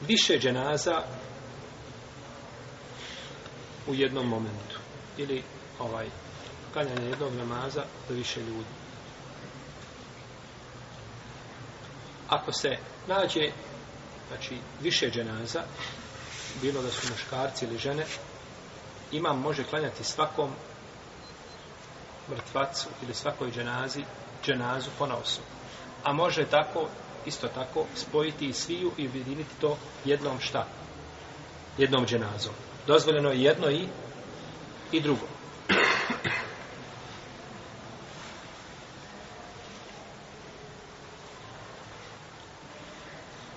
više dženaza u jednom momentu ili ovaj kanjanje jednog namaza za više ljudi ako se nađe znači više dženaza bilo da su muškarci ili žene imam može klanjati svakom mrtvacu ili svakoj dženazi dženazu ponosu a može tako isto tako spojiti i sviju i objediniti to jednom šta? Jednom dženazom. Dozvoljeno je jedno i, i drugo.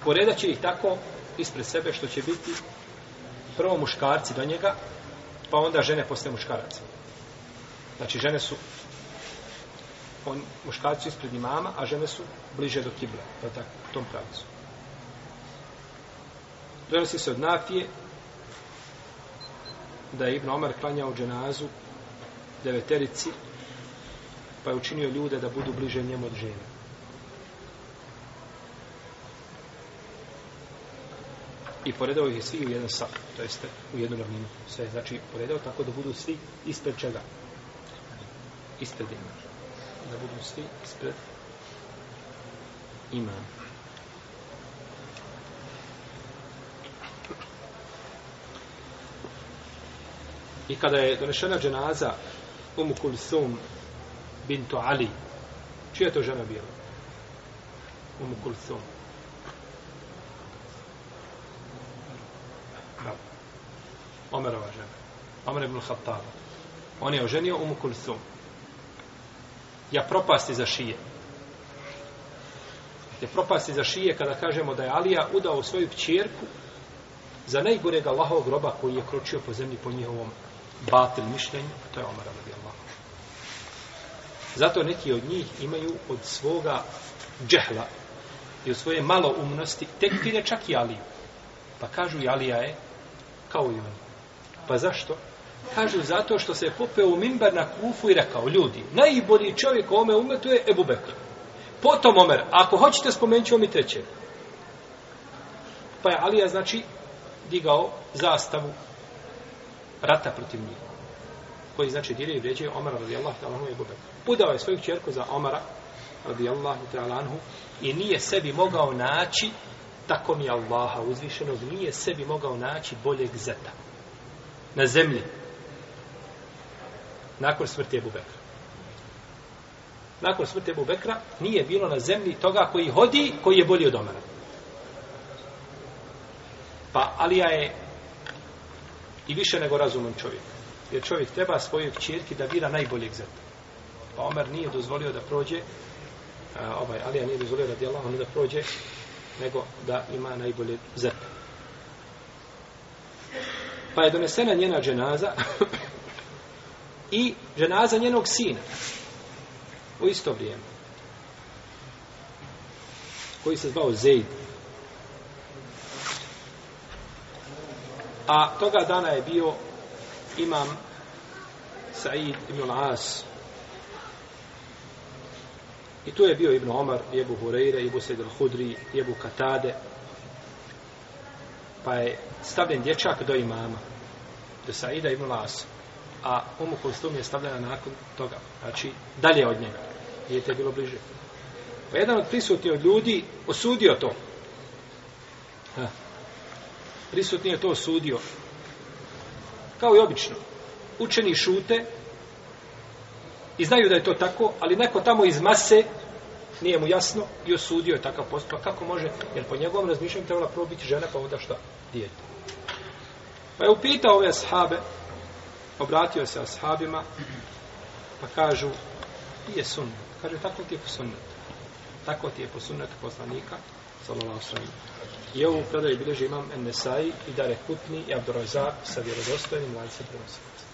Poredat će ih tako ispred sebe što će biti prvo muškarci do njega, pa onda žene posle muškaraca. Znači žene su on, muškarci ispred imama, a žene su bliže do kibla, pa tako, u tom pravcu. Prenosi se od Nafije da je Ibn Omar klanjao dženazu deveterici, pa je učinio ljude da budu bliže njemu od žene. I poredao ih je svi u jedan sak, to jeste u jednu ravninu. Sve znači poredao tako da budu svi ispred čega? Ispred imama da budu svi ispred imam. I kada je donešena dženaza Umu Kulsum bintu Ali, čija to žena bila? Umu Kulsum. Omerova žena. Omer ibn Khattava. On je oženio Umu Kulsum je propasti za šije. Je propasti za šije kada kažemo da je Alija udao svoju pćerku za najgorega Allahovog groba koji je kročio po zemlji po njihovom batil mišljenju, to je Omar radi Allah. Zato neki od njih imaju od svoga džehla i od svoje malo umnosti tek vide čak i Aliju. Pa kažu i Alija je kao i oni. Pa zašto? Kažu zato što se popeo u mimbar na kufu i rekao, ljudi, najbolji čovjek u ome umetu je Ebu Bekr. Potom Omer, ako hoćete spomenut ću mi treće. Pa je Alija, znači, digao zastavu rata protiv njih. Koji, znači, dire i vređe Omer, radi Allah, da je Ebu Bekr. Udao je svoju čerku za Omara, radi Allah, anhu, i nije sebi mogao naći, tako mi Allaha uzvišenog, nije sebi mogao naći boljeg zeta. Na zemlji, nakon smrti Ebu Bekra. Nakon smrti Ebu Bekra nije bilo na zemlji toga koji hodi, koji je bolji od Omara. Pa Alija je i više nego razumom čovjek. Jer čovjek treba svoje čirki da bira najboljeg zeta. Pa Omer nije dozvolio da prođe, a, ovaj, Alija nije dozvolio da djela, on da prođe, nego da ima najbolje zeta. Pa je donesena njena dženaza, i ženaza njenog sina u isto vrijeme koji se zvao Zeid a toga dana je bio imam Said ibn al-As i tu je bio Ibn Omar, Jebu Hureyre, Ibu Sejid al-Hudri Jebu Katade pa je stavljen dječak do imama do Saida ibn al-As a omu kostum je stavljena nakon toga. Znači, dalje od njega. Dijete je bilo bliže. Pa jedan od prisutni od ljudi osudio to. Ha. Prisutni je to osudio. Kao i obično. Učeni šute i znaju da je to tako, ali neko tamo iz mase nije mu jasno i osudio je takav postupak. Pa kako može? Jer po njegovom razmišljanju trebala prvo biti žena, pa onda šta? Dijete. Pa je upitao ove sahabe, obratio se ashabima, pa kažu, ti je sunnet. Kaže, tako ti je po sunnetu. Tako ti je po sunnetu poslanika, sallallahu sallam. I ovu predaju bilježi imam Nesai i Dare Kutni i Abdurazak sa vjerozostojnim lancem prenosilaca.